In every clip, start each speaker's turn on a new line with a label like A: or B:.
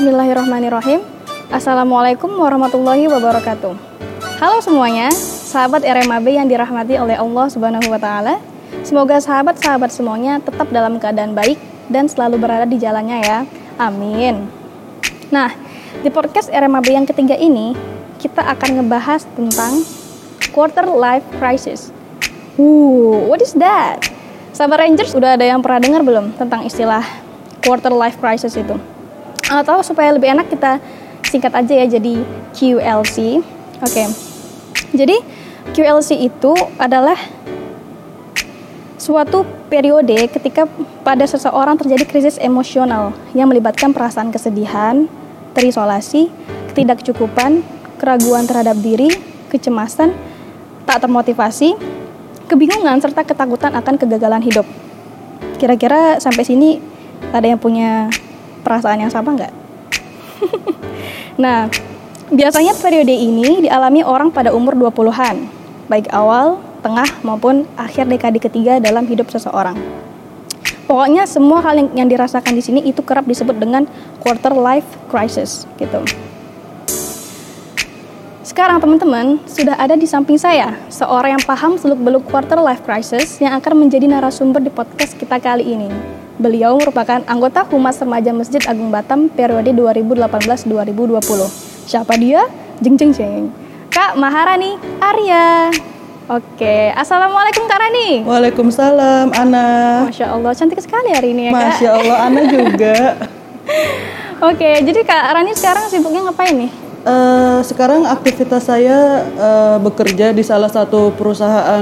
A: Bismillahirrahmanirrahim. Assalamualaikum warahmatullahi wabarakatuh. Halo semuanya, sahabat RMAB yang dirahmati oleh Allah Subhanahu wa taala. Semoga sahabat-sahabat semuanya tetap dalam keadaan baik dan selalu berada di jalannya ya. Amin. Nah, di podcast RMAB yang ketiga ini, kita akan ngebahas tentang quarter life crisis. Uh, what is that? Sahabat Rangers udah ada yang pernah dengar belum tentang istilah quarter life crisis itu? Atau supaya lebih enak kita singkat aja ya jadi QLC. Oke. Jadi QLC itu adalah suatu periode ketika pada seseorang terjadi krisis emosional yang melibatkan perasaan kesedihan, terisolasi, ketidakcukupan, keraguan terhadap diri, kecemasan, tak termotivasi, kebingungan serta ketakutan akan kegagalan hidup. Kira-kira sampai sini ada yang punya perasaan yang sama nggak? nah, biasanya periode ini dialami orang pada umur 20-an, baik awal, tengah maupun akhir dekade ketiga dalam hidup seseorang. Pokoknya semua hal yang, yang dirasakan di sini itu kerap disebut dengan quarter life crisis gitu. Sekarang teman-teman sudah ada di samping saya seorang yang paham seluk-beluk quarter life crisis yang akan menjadi narasumber di podcast kita kali ini. Beliau merupakan anggota Humas Remaja Masjid Agung Batam periode 2018-2020. Siapa dia? Jeng jeng jeng. Kak Maharani Arya. Oke, Assalamualaikum Kak Rani.
B: Waalaikumsalam, Ana.
A: Masya Allah, cantik sekali hari ini ya Kak.
B: Masya Allah, Ana juga.
A: Oke, jadi Kak Rani sekarang sibuknya ngapain nih?
B: Uh, sekarang aktivitas saya uh, bekerja di salah satu perusahaan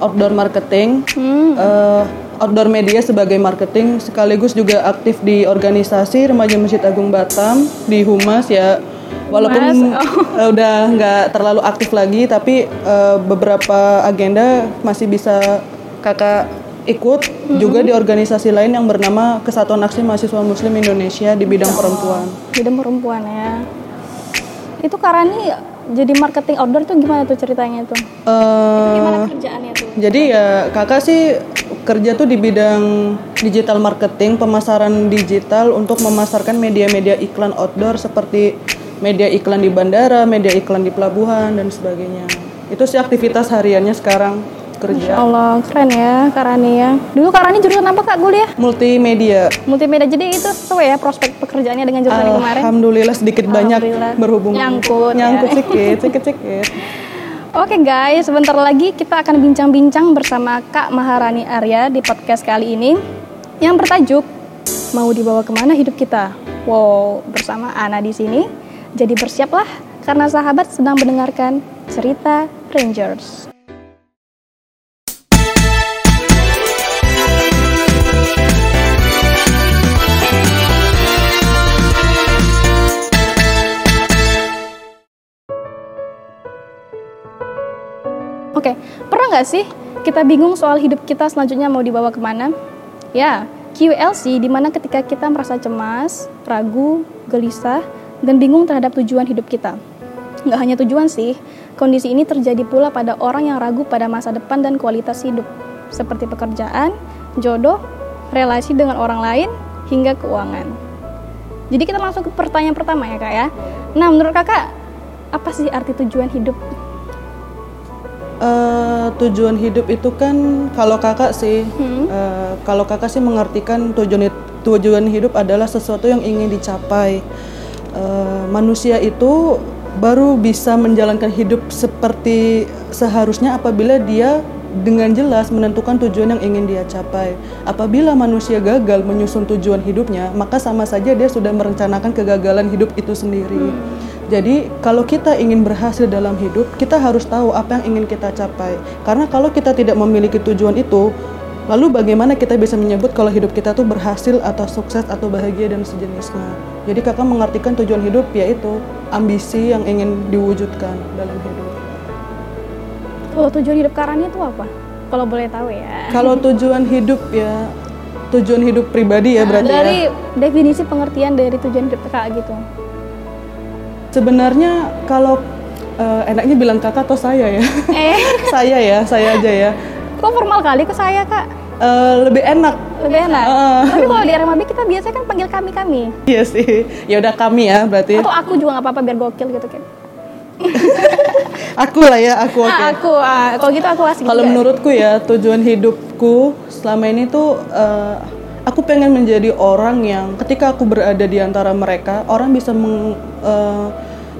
B: outdoor marketing, hmm. uh, outdoor media sebagai marketing, sekaligus juga aktif di organisasi Remaja Masjid Agung Batam di Humas ya walaupun oh. udah nggak terlalu aktif lagi tapi uh, beberapa agenda masih bisa kakak ikut mm-hmm. juga di organisasi lain yang bernama Kesatuan Aksi Mahasiswa Muslim Indonesia di bidang oh, perempuan.
A: Bidang perempuan ya. Itu Karani jadi marketing outdoor tuh gimana tuh ceritanya tuh? Uh, gimana kerjaannya tuh?
B: Jadi ya kakak sih kerja tuh di bidang digital marketing, pemasaran digital untuk memasarkan media-media iklan outdoor seperti media iklan di bandara, media iklan di pelabuhan dan sebagainya. Itu sih aktivitas hariannya sekarang kerja.
A: Masya Allah, keren ya Karani ya. Dulu Karani jurusan apa Kak kuliah?
B: Multimedia.
A: Multimedia, jadi itu sesuai ya prospek pekerjaannya dengan jurusan kemarin?
B: Alhamdulillah sedikit banyak berhubungan.
A: Nyangkut.
B: Nyangkut ya. sedikit, sedikit-sedikit.
A: Oke okay guys, sebentar lagi kita akan bincang-bincang bersama Kak Maharani Arya di podcast kali ini yang bertajuk Mau dibawa ke mana hidup kita? Wow, bersama Ana di sini. Jadi bersiaplah karena sahabat sedang mendengarkan cerita Rangers. Oke, pernah nggak sih kita bingung soal hidup kita selanjutnya mau dibawa ke mana? Ya, QLC di mana ketika kita merasa cemas, ragu, gelisah, dan bingung terhadap tujuan hidup kita. Nggak hanya tujuan sih, kondisi ini terjadi pula pada orang yang ragu pada masa depan dan kualitas hidup, seperti pekerjaan, jodoh, relasi dengan orang lain, hingga keuangan. Jadi kita langsung ke pertanyaan pertama ya kak ya. Nah menurut kakak, apa sih arti tujuan hidup?
B: Uh, tujuan hidup itu kan kalau kakak sih, hmm. uh, kalau kakak sih mengartikan tujuan tujuan hidup adalah sesuatu yang ingin dicapai uh, manusia itu baru bisa menjalankan hidup seperti seharusnya apabila dia dengan jelas menentukan tujuan yang ingin dia capai. Apabila manusia gagal menyusun tujuan hidupnya, maka sama saja dia sudah merencanakan kegagalan hidup itu sendiri. Hmm. Jadi, kalau kita ingin berhasil dalam hidup, kita harus tahu apa yang ingin kita capai. Karena kalau kita tidak memiliki tujuan itu, lalu bagaimana kita bisa menyebut kalau hidup kita tuh berhasil atau sukses atau bahagia dan sejenisnya? Jadi kakak mengartikan tujuan hidup yaitu ambisi yang ingin diwujudkan dalam hidup.
A: Kalau tujuan hidup Karani itu apa? Kalau boleh tahu ya.
B: Kalau tujuan hidup ya tujuan hidup pribadi ya nah, berarti
A: dari ya. definisi pengertian dari tujuan hidup kakak gitu.
B: Sebenarnya kalau uh, enaknya bilang kakak atau saya ya? Eh. saya ya, saya aja ya.
A: Kok formal kali ke saya kak?
B: eh, lebih enak.
A: Lebih enak.
B: Heeh.
A: Tapi kalau di RMAB kita biasanya kan panggil kami kami.
B: Iya sih. Ya udah kami ya berarti.
A: Atau aku juga nggak apa-apa biar gokil gitu kan.
B: Aku lah ya, aku oke.
A: Ah, aku, ah, kalau gitu aku asik
B: Kalau menurutku ya tujuan hidupku selama ini tuh eh, aku pengen menjadi orang yang ketika aku berada di antara mereka orang bisa meng- eh,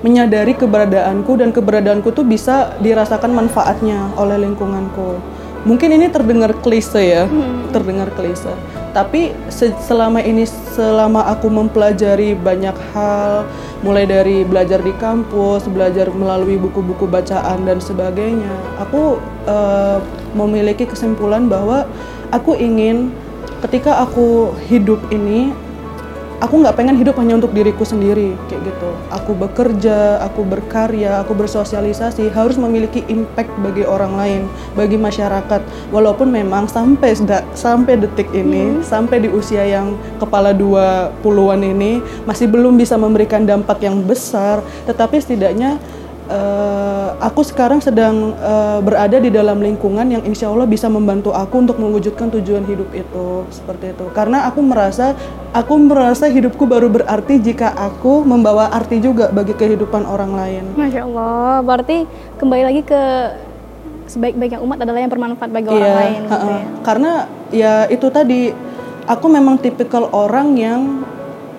B: menyadari keberadaanku dan keberadaanku tuh bisa dirasakan manfaatnya oleh lingkunganku. Mungkin ini terdengar klise ya, terdengar klise. Tapi se- selama ini selama aku mempelajari banyak hal, mulai dari belajar di kampus, belajar melalui buku-buku bacaan dan sebagainya, aku eh, memiliki kesimpulan bahwa aku ingin ketika aku hidup ini aku nggak pengen hidup hanya untuk diriku sendiri kayak gitu. Aku bekerja aku berkarya aku bersosialisasi harus memiliki impact bagi orang lain bagi masyarakat. Walaupun memang sampai sampai detik ini sampai di usia yang kepala dua puluhan ini masih belum bisa memberikan dampak yang besar. Tetapi setidaknya eh, aku sekarang sedang eh, berada di dalam lingkungan yang insya Allah bisa membantu aku untuk mewujudkan tujuan hidup itu seperti itu. Karena aku merasa aku merasa hidupku baru berarti jika aku membawa arti juga bagi kehidupan orang lain.
A: Masya Allah, berarti kembali lagi ke sebaik-baiknya umat adalah yang bermanfaat bagi orang
B: Iya,
A: lain gitu ya.
B: karena ya itu tadi aku memang tipikal orang yang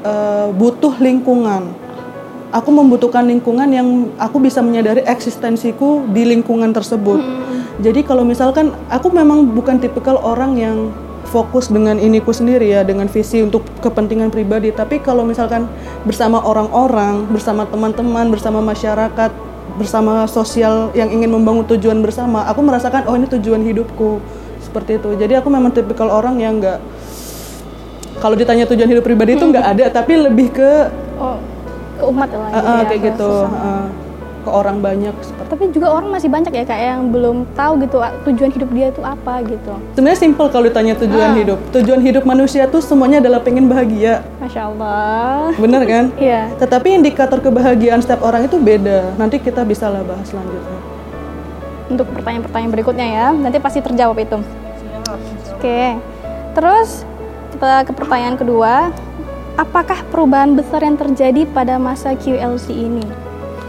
B: eh, butuh lingkungan aku membutuhkan lingkungan yang aku bisa menyadari eksistensiku di lingkungan tersebut. Jadi kalau misalkan aku memang bukan tipikal orang yang fokus dengan iniku sendiri ya, dengan visi untuk kepentingan pribadi. Tapi kalau misalkan bersama orang-orang, bersama teman-teman, bersama masyarakat, bersama sosial yang ingin membangun tujuan bersama, aku merasakan oh ini tujuan hidupku seperti itu. Jadi aku memang tipikal orang yang nggak kalau ditanya tujuan hidup pribadi itu nggak ada, tapi lebih ke
A: Oh, ke umat lah
B: Uh, uh,
A: ya,
B: kayak
A: ke
B: gitu uh, ke orang banyak seperti
A: Tapi juga orang masih banyak ya kak yang belum tahu gitu tujuan hidup dia itu apa gitu.
B: sebenarnya simpel kalau ditanya tujuan
A: Ah.
B: hidup tujuan hidup manusia tuh semuanya adalah pengen bahagia
A: Masya Allah.
B: bener kan
A: Iya.
B: tetapi indikator kebahagiaan setiap orang itu beda nanti kita bisa lah bahas selanjutnya
A: Untuk pertanyaan-pertanyaan berikutnya ya, nanti pasti terjawab itu. Oke. Terus kita ke pertanyaan kedua, apakah perubahan besar yang terjadi pada masa QLC ini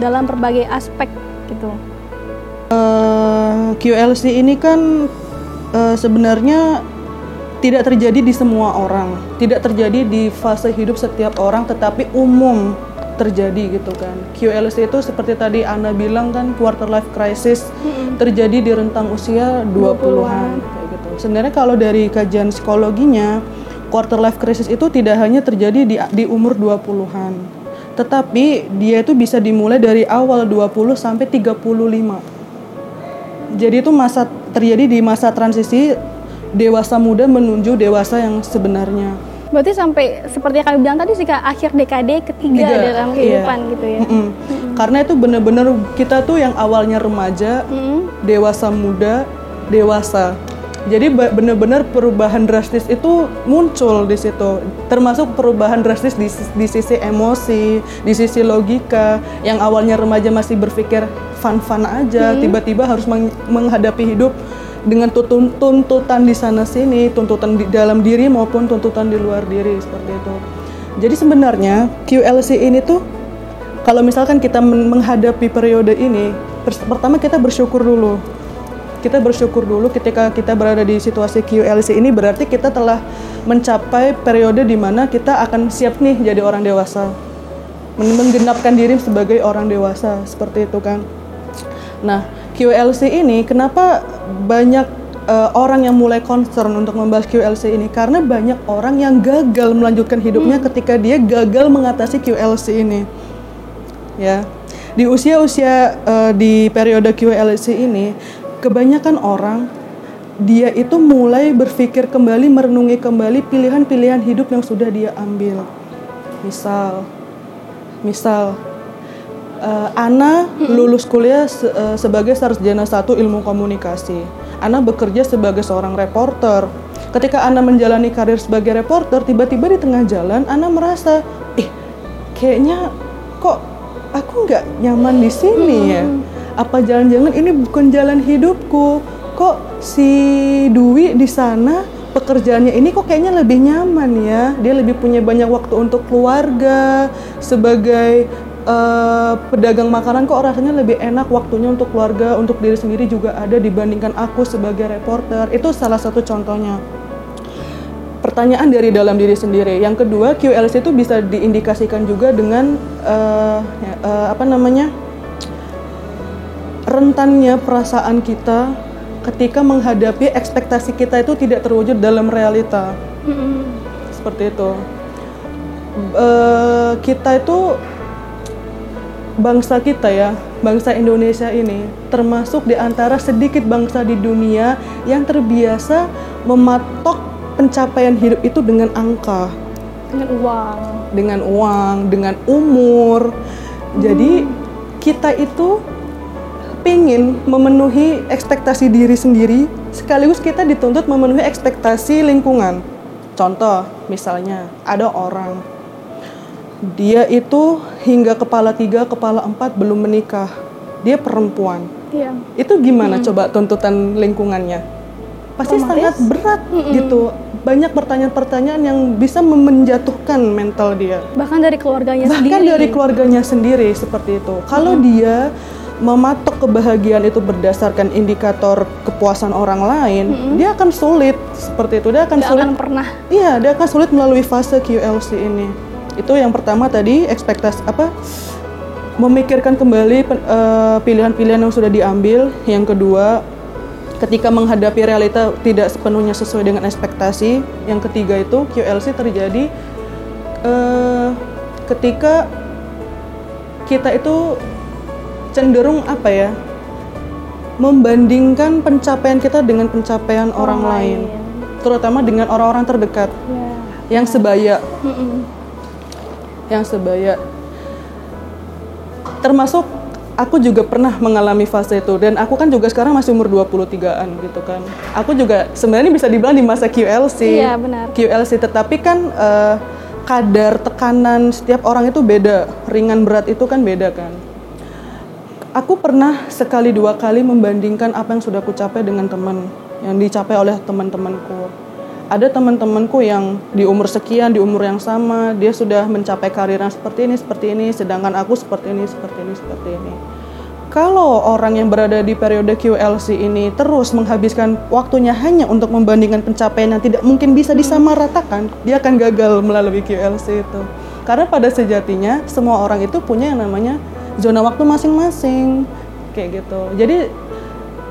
A: dalam berbagai aspek gitu?
B: Eh, QLC ini kan eh, sebenarnya tidak terjadi di semua orang, tidak terjadi di fase hidup setiap orang, tetapi umum terjadi gitu kan. QLC itu seperti tadi Ana bilang kan quarter life crisis terjadi di rentang usia 20-an kayak gitu. Sebenarnya kalau dari kajian psikologinya quarter life crisis itu tidak hanya terjadi di di umur 20-an. Tetapi dia itu bisa dimulai dari awal 20 sampai 35. Jadi itu masa terjadi di masa transisi dewasa muda menuju dewasa yang sebenarnya.
A: Berarti sampai seperti yang kami bilang tadi sih akhir dekade ketiga
B: Tiga,
A: dalam
B: iya.
A: kehidupan gitu ya.
B: Mm-mm. Karena itu bener-bener kita tuh yang awalnya remaja,
A: Mm.
B: dewasa muda, dewasa. Jadi bener-bener perubahan drastis itu muncul di situ. Termasuk perubahan drastis di, di sisi emosi, di sisi logika. Yang awalnya remaja masih berpikir fun-fun aja, tiba-tiba harus meng- menghadapi hidup dengan tuntutan di sana sini, tuntutan di dalam diri maupun tuntutan di luar diri seperti itu. Jadi sebenarnya QLC ini tuh kalau misalkan kita men- menghadapi periode ini, pertama kita bersyukur dulu. Kita bersyukur dulu ketika kita berada di situasi QLC ini berarti kita telah mencapai periode di mana kita akan siap nih jadi orang dewasa. Men- Menggenapkan diri sebagai orang dewasa seperti itu kan. Nah, QLC ini kenapa banyak eh, orang yang mulai concern untuk membahas QLC ini? Karena banyak orang yang gagal melanjutkan hidupnya ketika dia gagal mengatasi QLC ini. Ya. Di usia-usia eh, di periode QLC ini, kebanyakan orang dia itu mulai berpikir kembali, merenungi kembali pilihan-pilihan hidup yang sudah dia ambil. Misal, misal Eh, Ana lulus kuliah se- eh, sebagai sarjana satu ilmu komunikasi. Ana bekerja sebagai seorang reporter. Ketika Ana menjalani karir sebagai reporter, tiba-tiba di tengah jalan Ana merasa, ih, kayaknya kok aku nggak nyaman di sini ya. Apa jangan-jangan ini bukan jalan hidupku? Kok si Dwi di sana pekerjaannya ini kok kayaknya lebih nyaman ya. Dia lebih punya banyak waktu untuk keluarga sebagai uh, pedagang makanan kok rasanya lebih enak waktunya untuk keluarga, untuk diri sendiri juga ada dibandingkan aku sebagai reporter. Itu salah satu contohnya. Pertanyaan dari dalam diri sendiri. Yang kedua, QLC itu bisa diindikasikan juga dengan uh, uh, apa namanya? Rentannya perasaan kita ketika menghadapi ekspektasi kita itu tidak terwujud dalam realita. Mm-hmm. Seperti itu. Uh, kita itu bangsa kita ya, bangsa Indonesia ini termasuk di antara sedikit bangsa di dunia yang terbiasa mematok pencapaian hidup itu dengan angka.
A: Dengan uang.
B: Dengan uang, dengan umur. Hmm. Jadi kita itu pingin memenuhi ekspektasi diri sendiri, sekaligus kita dituntut memenuhi ekspektasi lingkungan. Contoh, misalnya ada orang, dia itu hingga kepala tiga, kepala empat belum menikah, dia perempuan. Iya. Itu gimana hmm. coba tuntutan lingkungannya? Pasti Romantis. sangat berat hmm. gitu. Banyak pertanyaan-pertanyaan yang bisa menjatuhkan mental dia.
A: Bahkan dari keluarganya
B: Bahkan
A: sendiri.
B: Bahkan dari keluarganya sendiri seperti itu. Kalau hmm. dia mematok kebahagiaan itu berdasarkan indikator kepuasan orang lain, mm-hmm. dia akan sulit seperti itu. Dia akan
A: dia
B: sulit
A: akan pernah.
B: Iya, dia akan sulit melalui fase QLC ini. Itu yang pertama tadi ekspektasi apa? Memikirkan kembali uh, pilihan-pilihan yang sudah diambil. Yang kedua, ketika menghadapi realita tidak sepenuhnya sesuai dengan ekspektasi. Yang ketiga itu QLC terjadi uh, ketika kita itu cenderung apa ya membandingkan pencapaian kita dengan pencapaian orang, orang lain. lain terutama dengan orang-orang terdekat yeah. yang sebaya mm -mm. yang sebaya termasuk aku juga pernah mengalami fase itu dan aku kan juga sekarang masih umur 23-an gitu kan. Aku juga sebenarnya bisa dibilang di masa QLC.
A: Iya, benar.
B: QLC tetapi kan uh, kadar tekanan setiap orang itu beda, ringan berat itu kan beda kan aku pernah sekali dua kali membandingkan apa yang sudah aku capai dengan teman yang dicapai oleh teman-temanku. Ada teman-temanku yang di umur sekian, di umur yang sama, dia sudah mencapai karir yang seperti ini, seperti ini, sedangkan aku seperti ini, seperti ini, seperti ini. Kalau orang yang berada di periode QLC ini terus menghabiskan waktunya hanya untuk membandingkan pencapaian yang tidak mungkin bisa disamaratakan, dia akan gagal melalui QLC itu. Karena pada sejatinya semua orang itu punya yang namanya zona waktu masing-masing. Kayak gitu. Jadi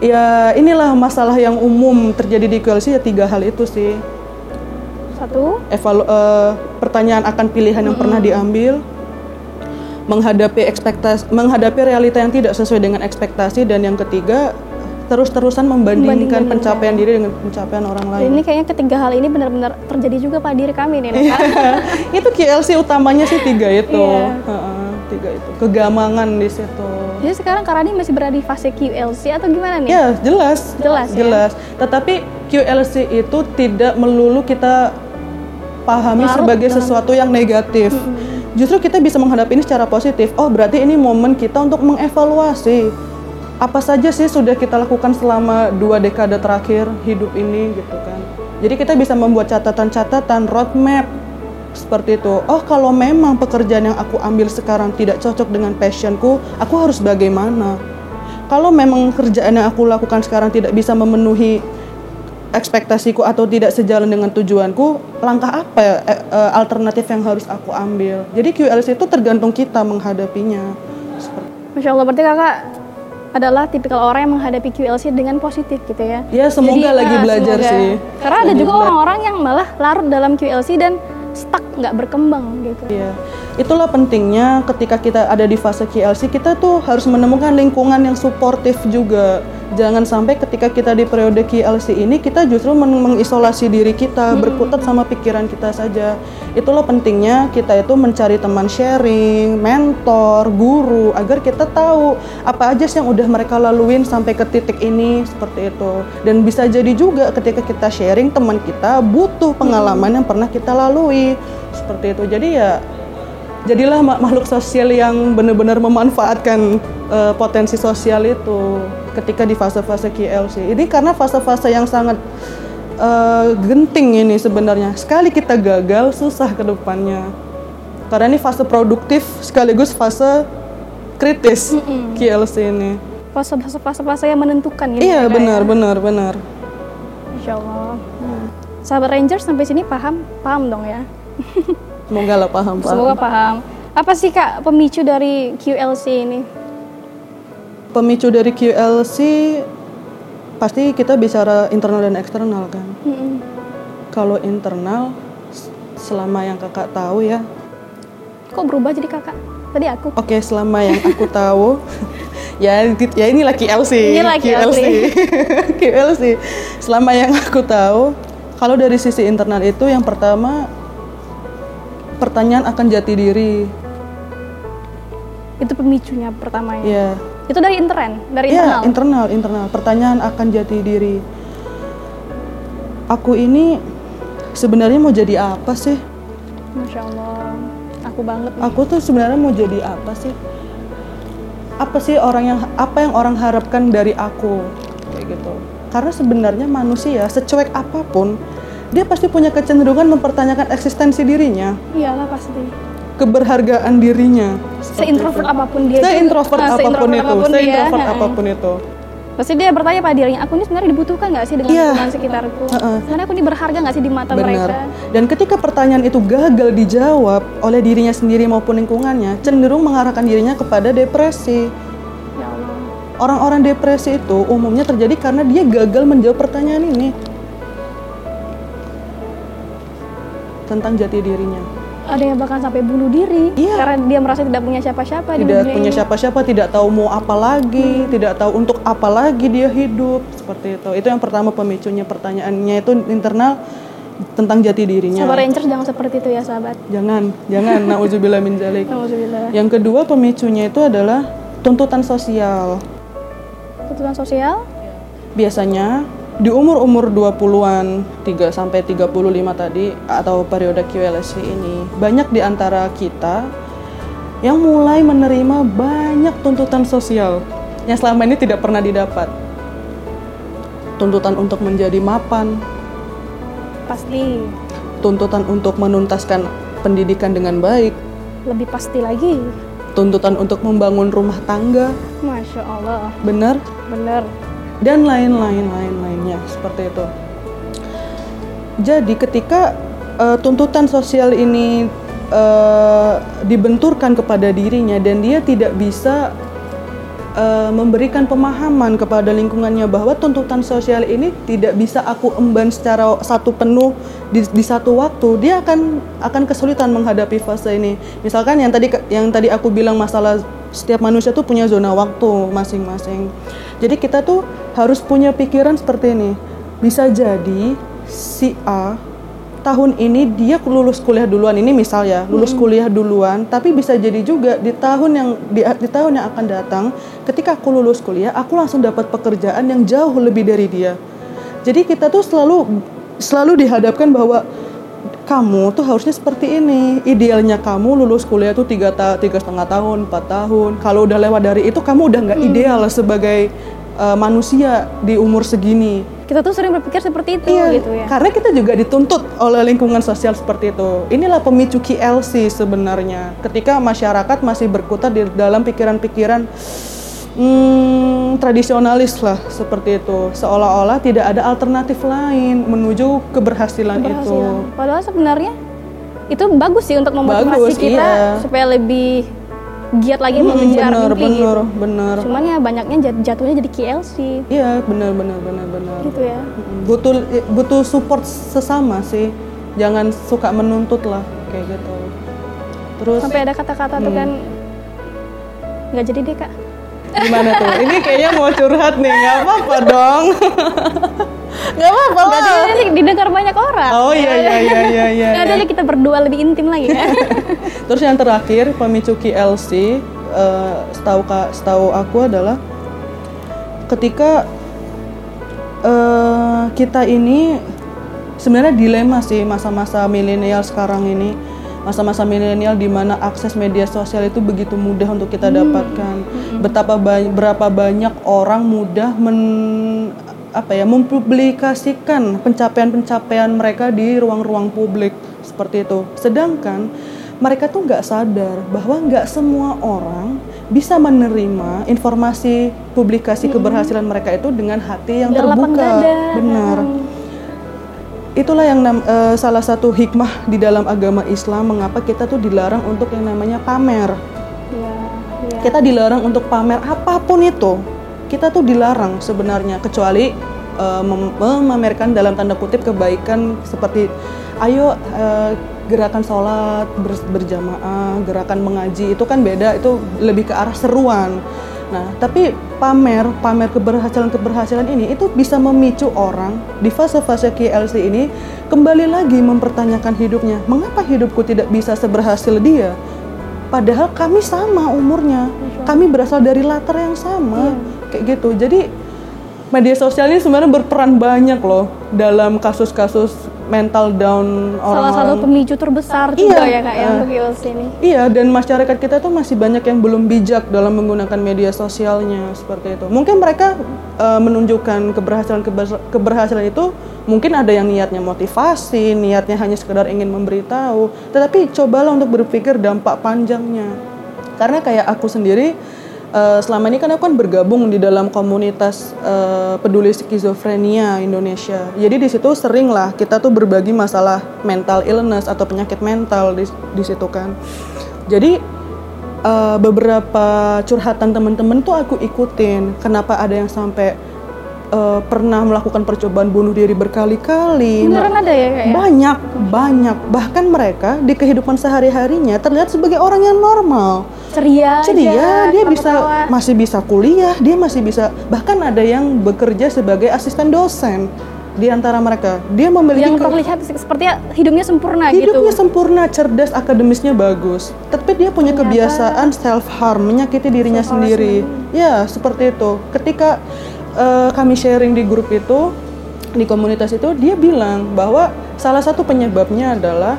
B: ya inilah masalah yang umum terjadi di QLC ya tiga hal itu sih.
A: Satu?
B: Evalu uh, pertanyaan akan pilihan yang mm -hmm. pernah diambil. Menghadapi ekspektasi menghadapi realita yang tidak sesuai dengan ekspektasi. Dan yang ketiga terus-terusan membandingkan pencapaian diri dengan pencapaian orang lain.
A: Ini kayaknya ketiga hal ini benar-benar terjadi juga pada diri kami nih,
B: Iya. itu QLC utamanya sih tiga itu. Yeah tiga itu. Kegamangan di situ.
A: Jadi sekarang Karani masih berada di fase QLC atau gimana nih?
B: Ya jelas.
A: Jelas
B: ya? jelas. Tetapi QLC itu tidak melulu kita pahami Larut sebagai dalam. sesuatu yang negatif. Hmm. justru kita bisa menghadapi ini secara positif. Oh berarti ini momen kita untuk mengevaluasi. Apa saja sih sudah kita lakukan selama dua dekade terakhir hidup ini gitu kan. Jadi kita bisa membuat catatan-catatan roadmap seperti itu. Oh, kalau memang pekerjaan yang aku ambil sekarang tidak cocok dengan passionku, aku harus bagaimana? Kalau memang kerjaan yang aku lakukan sekarang tidak bisa memenuhi ekspektasiku atau tidak sejalan dengan tujuanku, langkah apa ya, alternatif yang harus aku ambil? Jadi QLC itu tergantung kita menghadapinya.
A: Seperti. Masya Allah, berarti kakak adalah tipikal orang yang menghadapi QLC dengan positif gitu ya.
B: Ya semoga Jadi, lagi nah, belajar semoga. sih.
A: Karena ada juga orang-orang yang malah larut dalam QLC dan stuck nggak berkembang gitu.
B: Iya, itulah pentingnya ketika kita ada di fase KLC kita tuh harus menemukan lingkungan yang suportif juga. Jangan sampai ketika kita di periode KLC ini kita justru meng mengisolasi diri kita, hmm. berkutat sama pikiran kita saja. Itulah pentingnya kita itu mencari teman sharing, mentor, guru agar kita tahu apa aja sih yang udah mereka laluin sampai ke titik ini seperti itu. Dan bisa jadi juga ketika kita sharing teman kita butuh pengalaman hmm. yang pernah kita lalui seperti itu jadi ya jadilah makhluk sosial yang benar-benar memanfaatkan uh, potensi sosial itu ketika di fase-fase KLC ini karena fase-fase yang sangat eh, genting ini sebenarnya. Sekali kita gagal, susah ke depannya. Karena ini fase produktif sekaligus fase kritis KLC ini.
A: Fase-fase fase yang menentukan gitu
B: Iya
A: ya,
B: benar
A: ya?
B: benar benar.
A: Insya Allah. Sahabat Rangers sampai sini paham, paham dong ya.
B: Semoga lah paham paham.
A: Semoga paham. Apa sih kak pemicu dari QLC ini?
B: Pemicu dari QLC pasti kita bicara internal dan eksternal kan.
A: Mm-mm.
B: Kalau internal selama yang kakak tahu ya.
A: Kok berubah jadi kakak? Tadi aku.
B: Oke, selama yang aku tahu ya ya inilah QLC.
A: Inilah QLC.
B: QLC. Selama yang aku tahu kalau dari sisi internal itu yang pertama pertanyaan akan jati diri.
A: Itu pemicunya pertamanya.
B: Ya.
A: Itu dari intern, dari
B: Iya,
A: internal.
B: internal, internal. Pertanyaan akan jati diri. Aku ini sebenarnya mau jadi apa sih?
A: Masya Allah. Aku banget nih.
B: Aku tuh sebenarnya mau jadi apa sih? Apa sih orang yang apa yang orang harapkan dari aku? Kayak gitu. Karena sebenarnya manusia secuek apa pun, dia pasti punya kecenderungan mempertanyakan eksistensi dirinya,
A: Iyalah pasti.
B: Keberhargaan dirinya.
A: Se-introvert
B: itu.
A: apa pun dia.
B: Se-introvert
A: Ah,
B: apa
A: pun
B: itu,
A: apa pun dia.
B: se-introvert
A: apa
B: pun itu.
A: Pasti dia bertanya pada dirinya, aku ini sebenarnya dibutuhkan nggak sih dengan
B: Iya.
A: lingkungan sekitarku?
B: Ha-ha.
A: Sebenarnya aku ini berharga nggak sih di mata
B: Benar.
A: mereka?
B: Dan ketika pertanyaan itu gagal dijawab oleh dirinya sendiri maupun lingkungannya, cenderung mengarahkan dirinya kepada depresi.
A: Ya Allah.
B: Orang-orang depresi itu umumnya terjadi karena dia gagal menjawab pertanyaan ini tentang jati dirinya.
A: Ada yang bahkan sampai bunuh diri
B: Iya.
A: karena dia merasa tidak punya siapa-siapa di
B: Tidak
A: dunia
B: punya siapa-siapa, tidak tahu mau apa lagi, tidak tahu untuk apa lagi dia hidup seperti itu. Itu yang pertama pemicunya pertanyaannya itu internal tentang jati dirinya.
A: Sahabat Rangers jangan seperti itu ya sahabat.
B: Jangan, jangan. Nauzubillah min zalik.
A: Alhamdulillah.
B: Yang kedua pemicunya itu adalah tuntutan sosial.
A: Tuntutan sosial?
B: Biasanya di umur-umur 20-an 3 sampai 35 tadi atau periode QLSC ini banyak di antara kita yang mulai menerima banyak tuntutan sosial yang selama ini tidak pernah didapat. Tuntutan untuk menjadi mapan,
A: Pasti.
B: tuntutan untuk menuntaskan pendidikan dengan baik,
A: Lebih pasti lagi.
B: tuntutan untuk membangun rumah tangga,
A: Masya Allah.
B: benar?
A: Bener.
B: Dan lain-lain lain-lainnya seperti itu. Jadi ketika eh, tuntutan sosial ini eh, dibenturkan kepada dirinya dan dia tidak bisa eh, memberikan pemahaman kepada lingkungannya bahwa tuntutan sosial ini tidak bisa aku emban secara satu penuh di, di satu waktu, dia akan akan kesulitan menghadapi fase ini. Misalkan yang tadi yang tadi aku bilang masalah setiap manusia tuh punya zona waktu masing-masing. Jadi kita tuh harus punya pikiran seperti ini. Bisa jadi si A tahun ini dia lulus kuliah duluan. Ini misal ya lulus kuliah duluan. Tapi bisa jadi juga di tahun yang di, di tahun yang akan datang ketika aku lulus kuliah aku langsung dapat pekerjaan yang jauh lebih dari dia. Jadi kita tuh selalu selalu dihadapkan bahwa kamu tuh harusnya seperti ini idealnya kamu lulus kuliah tuh tiga ta tiga setengah tahun empat tahun kalau udah lewat dari itu kamu udah nggak ideal sebagai uh, manusia di umur segini
A: Kita tuh sering berpikir seperti itu
B: Iya,
A: gitu ya.
B: karena kita juga dituntut oleh lingkungan sosial seperti itu. Inilah pemicu KLC sebenarnya. Ketika masyarakat masih berkutat di dalam pikiran-pikiran hmm, tradisionalis lah seperti itu. Seolah-olah tidak ada alternatif lain menuju keberhasilan, itu.
A: Keberhasilan. Padahal sebenarnya itu bagus sih untuk memotivasi
B: Bagus,
A: kita
B: iya.
A: supaya lebih giat lagi
B: Hmm,
A: mengejar
B: bener,
A: mimpi
B: bener,
A: gitu.
B: bener.
A: Cuman ya banyaknya jat- jatuhnya jadi KLC
B: Iya, benar, benar, benar, benar.
A: gitu ya.
B: Mm, Butuh butuh support sesama sih. Jangan suka menuntut lah kayak gitu. Terus
A: Sampai ada kata-kata tuh kan nggak jadi deh kak.
B: Gimana tuh? Ini kayaknya mau curhat nih, nggak apa-apa dong. Nggak apa-apa lah.
A: ini didengar banyak orang.
B: Oh iya iya iya iya iya.
A: Nanti aja kita berdua lebih intim lagi ya.
B: Terus yang terakhir pemicu KLC, eh, setahu ka- setahu aku adalah ketika eh, kita ini sebenarnya dilema sih masa-masa milenial sekarang ini masa-masa milenial di mana akses media sosial itu begitu mudah untuk kita dapatkan betapa ba- berapa banyak orang mudah men apa ya mempublikasikan pencapaian-pencapaian mereka di ruang-ruang publik seperti itu. Sedangkan mereka tuh nggak sadar bahwa nggak semua orang bisa menerima informasi publikasi hmm. keberhasilan mereka itu dengan hati yang
A: Dalam
B: terbuka. Benar.
A: Hmm.
B: Itulah yang uh, salah satu hikmah di dalam agama Islam mengapa kita tuh dilarang untuk yang namanya pamer. Ya, ya. Kita dilarang untuk pamer apa pun itu kita tuh dilarang sebenarnya kecuali uh, memamerkan dalam tanda kutip kebaikan seperti ayo uh, gerakan sholat ber, berjamaah, gerakan mengaji itu kan beda, itu lebih ke arah seruan. Nah, tapi pamer, pamer keberhasilan-keberhasilan ini itu bisa memicu orang di fase-fase KLC ini kembali lagi mempertanyakan hidupnya. Mengapa hidupku tidak bisa seberhasil dia? Padahal kami sama umurnya, kami berasal dari latar yang sama. Yeah kayak gitu jadi media sosial ini sebenarnya berperan banyak loh dalam kasus-kasus mental down orang
A: salah satu pemicu terbesar iya, juga ya kak uh, untuk ILC ini.
B: Iya dan masyarakat kita tuh masih banyak yang belum bijak dalam menggunakan media sosialnya seperti itu. Mungkin mereka uh, menunjukkan keberhasilan keberhasilan itu mungkin ada yang niatnya motivasi niatnya hanya sekedar ingin memberitahu. Tetapi cobalah untuk berpikir dampak panjangnya. Karena kayak aku sendiri uh, selama ini kan aku kan bergabung di dalam komunitas uh, peduli skizofrenia Indonesia. Jadi di situ sering lah kita tuh berbagi masalah mental illness atau penyakit mental di, di situ kan. Jadi uh, beberapa curhatan teman-teman tuh aku ikutin. Kenapa ada yang sampai uh, pernah melakukan percobaan bunuh diri berkali-kali.
A: Beneran ada ya kayak?
B: Banyak, banyak. Bahkan mereka di kehidupan sehari-harinya terlihat sebagai orang yang normal.
A: Ceria.
B: Ceria, aja, dia bisa masih bisa kuliah, dia masih bisa bahkan ada yang bekerja sebagai asisten dosen di antara mereka. Dia memiliki
A: yang terlihat seperti hidupnya sempurna
B: hidupnya gitu. Hidupnya sempurna, cerdas, akademisnya bagus. Tapi dia punya Ternyata. kebiasaan self harm, menyakiti dirinya sendiri. Ya, seperti itu. Ketika uh, kami sharing di grup itu di komunitas itu dia bilang bahwa salah satu penyebabnya adalah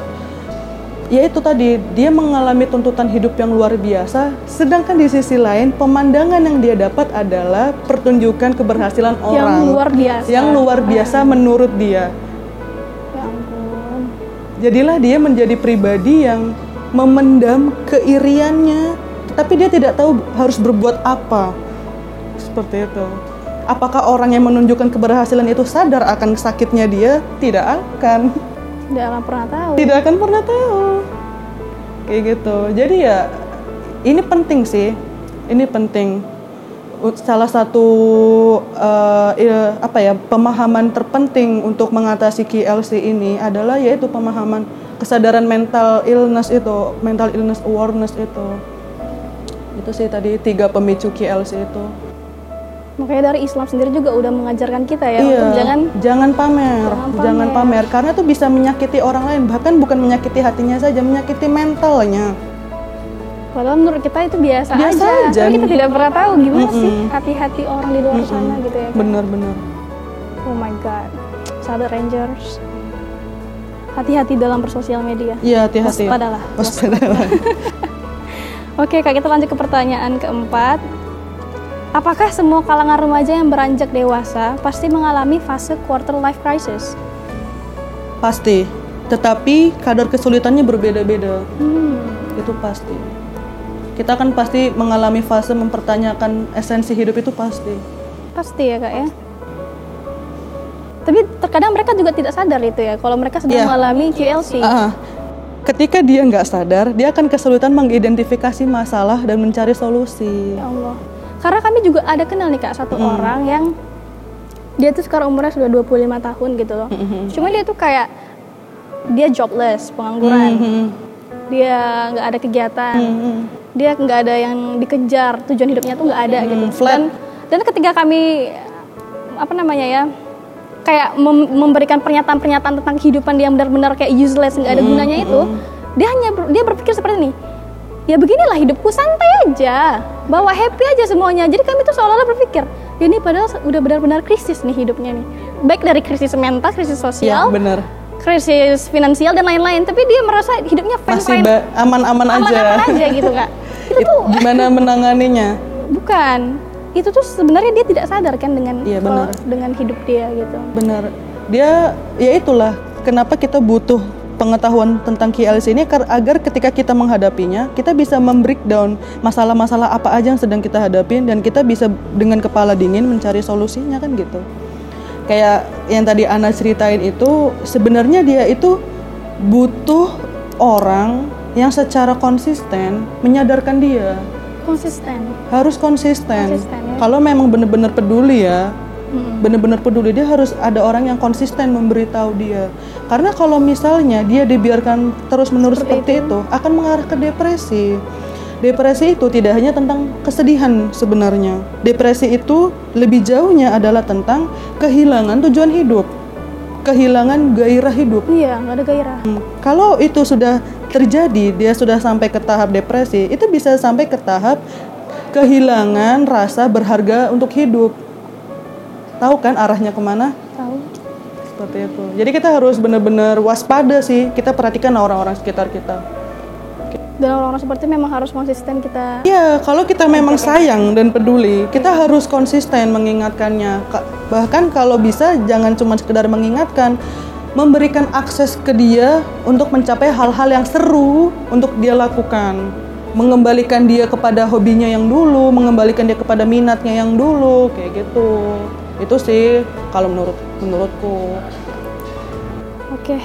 B: yaitu tadi dia mengalami tuntutan hidup yang luar biasa sedangkan di sisi lain pemandangan yang dia dapat adalah pertunjukan keberhasilan
A: yang orang.
B: yang
A: luar biasa.
B: Yang luar biasa hmm. menurut dia.
A: Ya ampun.
B: Jadilah dia menjadi pribadi yang memendam keiriannya tapi dia tidak tahu harus berbuat apa. Seperti itu apakah orang yang menunjukkan keberhasilan itu sadar akan sakitnya dia? Tidak akan.
A: Tidak akan pernah tahu.
B: Tidak akan pernah tahu. Kayak gitu. Jadi ya ini penting sih. Ini penting. Salah satu uh, apa ya pemahaman terpenting untuk mengatasi KLC ini adalah yaitu pemahaman kesadaran mental illness itu, mental illness awareness itu. Itu sih tadi tiga pemicu KLC itu.
A: Makanya dari Islam sendiri juga udah mengajarkan kita ya
B: iya,
A: untuk jangan
B: jangan pamer, jangan pamer, jangan pamer karena itu bisa menyakiti orang lain, bahkan bukan menyakiti hatinya saja, menyakiti mentalnya.
A: Padahal menurut kita itu biasa, biasa aja, aja. tapi kita tidak pernah tahu gimana mm -mm. sih hati-hati orang di luar mm -mm. sana gitu ya.
B: Bener-bener.
A: Oh my god, sahabat Rangers, hati-hati dalam bersosial media.
B: Iya hati-hati.
A: Waspadalah.
B: Waspadalah.
A: Oke kak kita lanjut ke pertanyaan keempat. Apakah semua kalangan remaja yang beranjak dewasa pasti mengalami fase quarter life crisis?
B: Pasti, tetapi kadar kesulitannya berbeda-beda. Hmm. Itu pasti. Kita kan pasti mengalami fase mempertanyakan esensi hidup itu pasti.
A: Pasti ya kak ya. Tapi terkadang mereka juga tidak sadar itu ya, kalau mereka sedang yeah. mengalami QLC. Uh,
B: ketika dia nggak sadar, dia akan kesulitan mengidentifikasi masalah dan mencari solusi.
A: Ya Allah karena kami juga ada kenal nih kak satu hmm. orang yang dia tuh sekarang umurnya sudah 25 tahun gitu loh hmm. cuma dia tuh kayak dia jobless pengangguran hmm. dia nggak ada kegiatan hmm. dia nggak ada yang dikejar tujuan hidupnya tuh nggak ada hmm. gitu
B: Flat. dan
A: dan ketika kami apa namanya ya kayak mem memberikan pernyataan-pernyataan tentang kehidupan dia yang benar-benar kayak useless nggak ada gunanya itu dia hanya ber dia berpikir seperti ini ya beginilah hidupku santai aja. Bawa happy aja semuanya. Jadi kami tuh seolah-olah berpikir ini padahal udah benar-benar krisis nih hidupnya nih. Baik dari krisis mental krisis sosial
B: ya, bener.
A: krisis finansial dan lain-lain. Tapi dia merasa hidupnya
B: masih aman-aman aja
A: aman-aman aja. gitu kak.
B: Itu tuh gimana menanganinya?
A: Bukan. Itu tuh sebenarnya dia tidak sadar kan dengan
B: benar.
A: kalau- dengan hidup dia gitu.
B: Benar. Dia ya itulah kenapa kita butuh pengetahuan tentang KLC ini agar ketika kita menghadapinya kita bisa membreakdown masalah-masalah apa aja yang sedang kita hadapin dan kita bisa dengan kepala dingin mencari solusinya kan gitu. Kayak yang tadi Ana ceritain itu sebenarnya dia itu butuh orang yang secara konsisten menyadarkan dia
A: Konsisten.
B: harus konsisten.
A: Konsisten, ya.
B: Kalau memang benar-benar peduli ya,
A: Mm-mm.
B: benar-benar peduli dia harus ada orang yang konsisten memberitahu dia. Karena kalau misalnya dia dibiarkan terus-menerus seperti, itu. akan mengarah ke depresi. Depresi itu tidak hanya tentang kesedihan sebenarnya. Depresi itu lebih jauhnya adalah tentang kehilangan tujuan hidup, kehilangan gairah hidup.
A: Iya, nggak ada gairah.
B: Hmm, Kalau itu sudah terjadi, dia sudah sampai ke tahap depresi, itu bisa sampai ke tahap kehilangan rasa berharga untuk hidup. Tahu kan arahnya ke mana?
A: Tahu.
B: Seperti itu. Jadi kita harus benar-benar waspada sih. Kita perhatikan orang-orang sekitar kita.
A: Dan orang-orang seperti memang harus konsisten kita.
B: Iya, kalau kita memang sayang dan peduli, kita harus konsisten mengingatkannya. Ka- Bahkan kalau bisa jangan cuma sekedar mengingatkan, memberikan akses ke dia untuk mencapai hal-hal yang seru untuk dia lakukan. Mengembalikan dia kepada hobinya yang dulu, mengembalikan dia kepada minatnya yang dulu, kayak gitu. Itu sih kalau menurut menurutku.
A: Oke.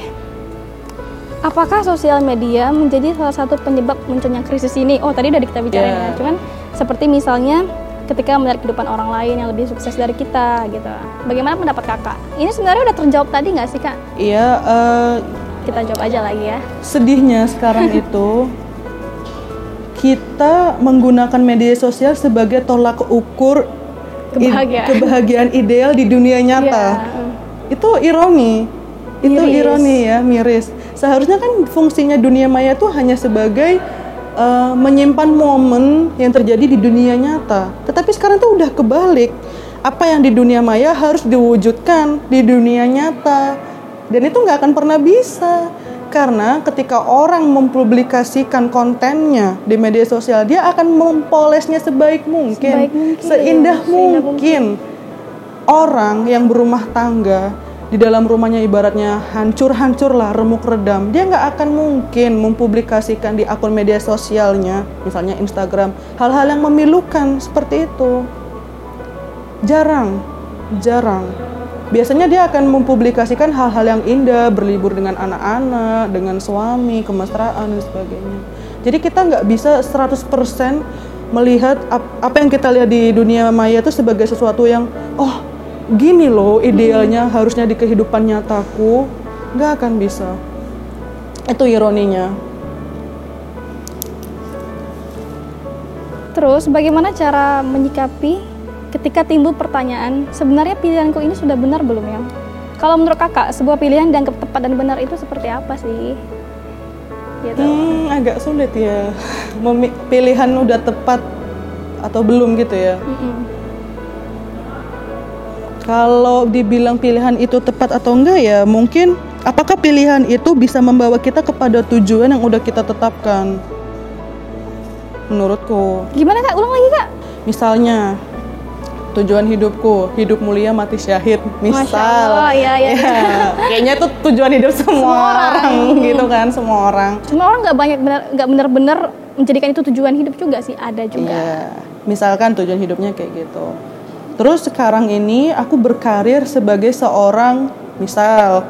A: Apakah sosial media menjadi salah satu penyebab munculnya krisis ini? Oh, tadi udah kita bicarain
B: Iya.
A: ya. Cuman seperti misalnya ketika melihat kehidupan orang lain yang lebih sukses dari kita gitu. Bagaimana pendapat kakak? Ini sebenarnya udah terjawab tadi nggak sih kak?
B: Iya, eh,
A: Kita jawab aja lagi ya.
B: sedihnya sekarang itu kita menggunakan media sosial sebagai tolak ukur
A: Kebahagiaan.
B: kebahagiaan ideal di dunia nyata.
A: Iya.
B: Itu ironi. Itu
A: Miris.
B: ironi ya, miris. Seharusnya kan fungsinya dunia maya itu hanya sebagai uh, menyimpan momen yang terjadi di dunia nyata. Tetapi sekarang tuh udah kebalik. Apa yang di dunia maya harus diwujudkan di dunia nyata. Dan itu nggak akan pernah bisa. Karena ketika orang mempublikasikan kontennya di media sosial, dia akan mempolesnya sebaik mungkin,
A: Sebaik mungkin.
B: seindah
A: Seindah
B: mungkin. Orang yang berumah tangga di dalam rumahnya ibaratnya hancur-hancur lah, remuk redam. Dia nggak akan mungkin mempublikasikan di akun media sosialnya, misalnya Instagram, hal-hal yang memilukan seperti itu. Jarang, jarang. Biasanya dia akan mempublikasikan hal-hal yang indah, berlibur dengan anak-anak, dengan suami, kemesraan dan sebagainya. Jadi kita nggak bisa 100% melihat ap- apa yang kita lihat di dunia maya itu sebagai sesuatu yang oh gini loh idealnya harusnya di kehidupan nyataku nggak akan bisa. Itu ironinya.
A: Terus bagaimana cara menyikapi ketika timbul pertanyaan sebenarnya pilihanku ini sudah benar belum ya? Kalau menurut kakak sebuah pilihan dianggap tepat dan benar itu seperti apa sih? Gitu.
B: Hmm, agak sulit ya. Memi- pilihan udah tepat atau belum gitu ya.
A: Mm-mm.
B: Kalau dibilang pilihan itu tepat atau enggak ya, mungkin apakah pilihan itu bisa membawa kita kepada tujuan yang udah kita tetapkan? Menurutku,
A: Gimana kak? Ulang lagi kak?
B: misalnya tujuan hidupku, hidup mulia mati syahid, misal.
A: Masya Allah, ya, ya.
B: kayaknya itu tujuan hidup semua, orang, gitu kan, semua orang.
A: Cuma orang nggak banyak benar nggak benar-benar menjadikan itu tujuan hidup juga sih ada juga.
B: Iya, misalkan tujuan hidupnya kayak gitu. Terus sekarang ini aku berkarir sebagai seorang, misal,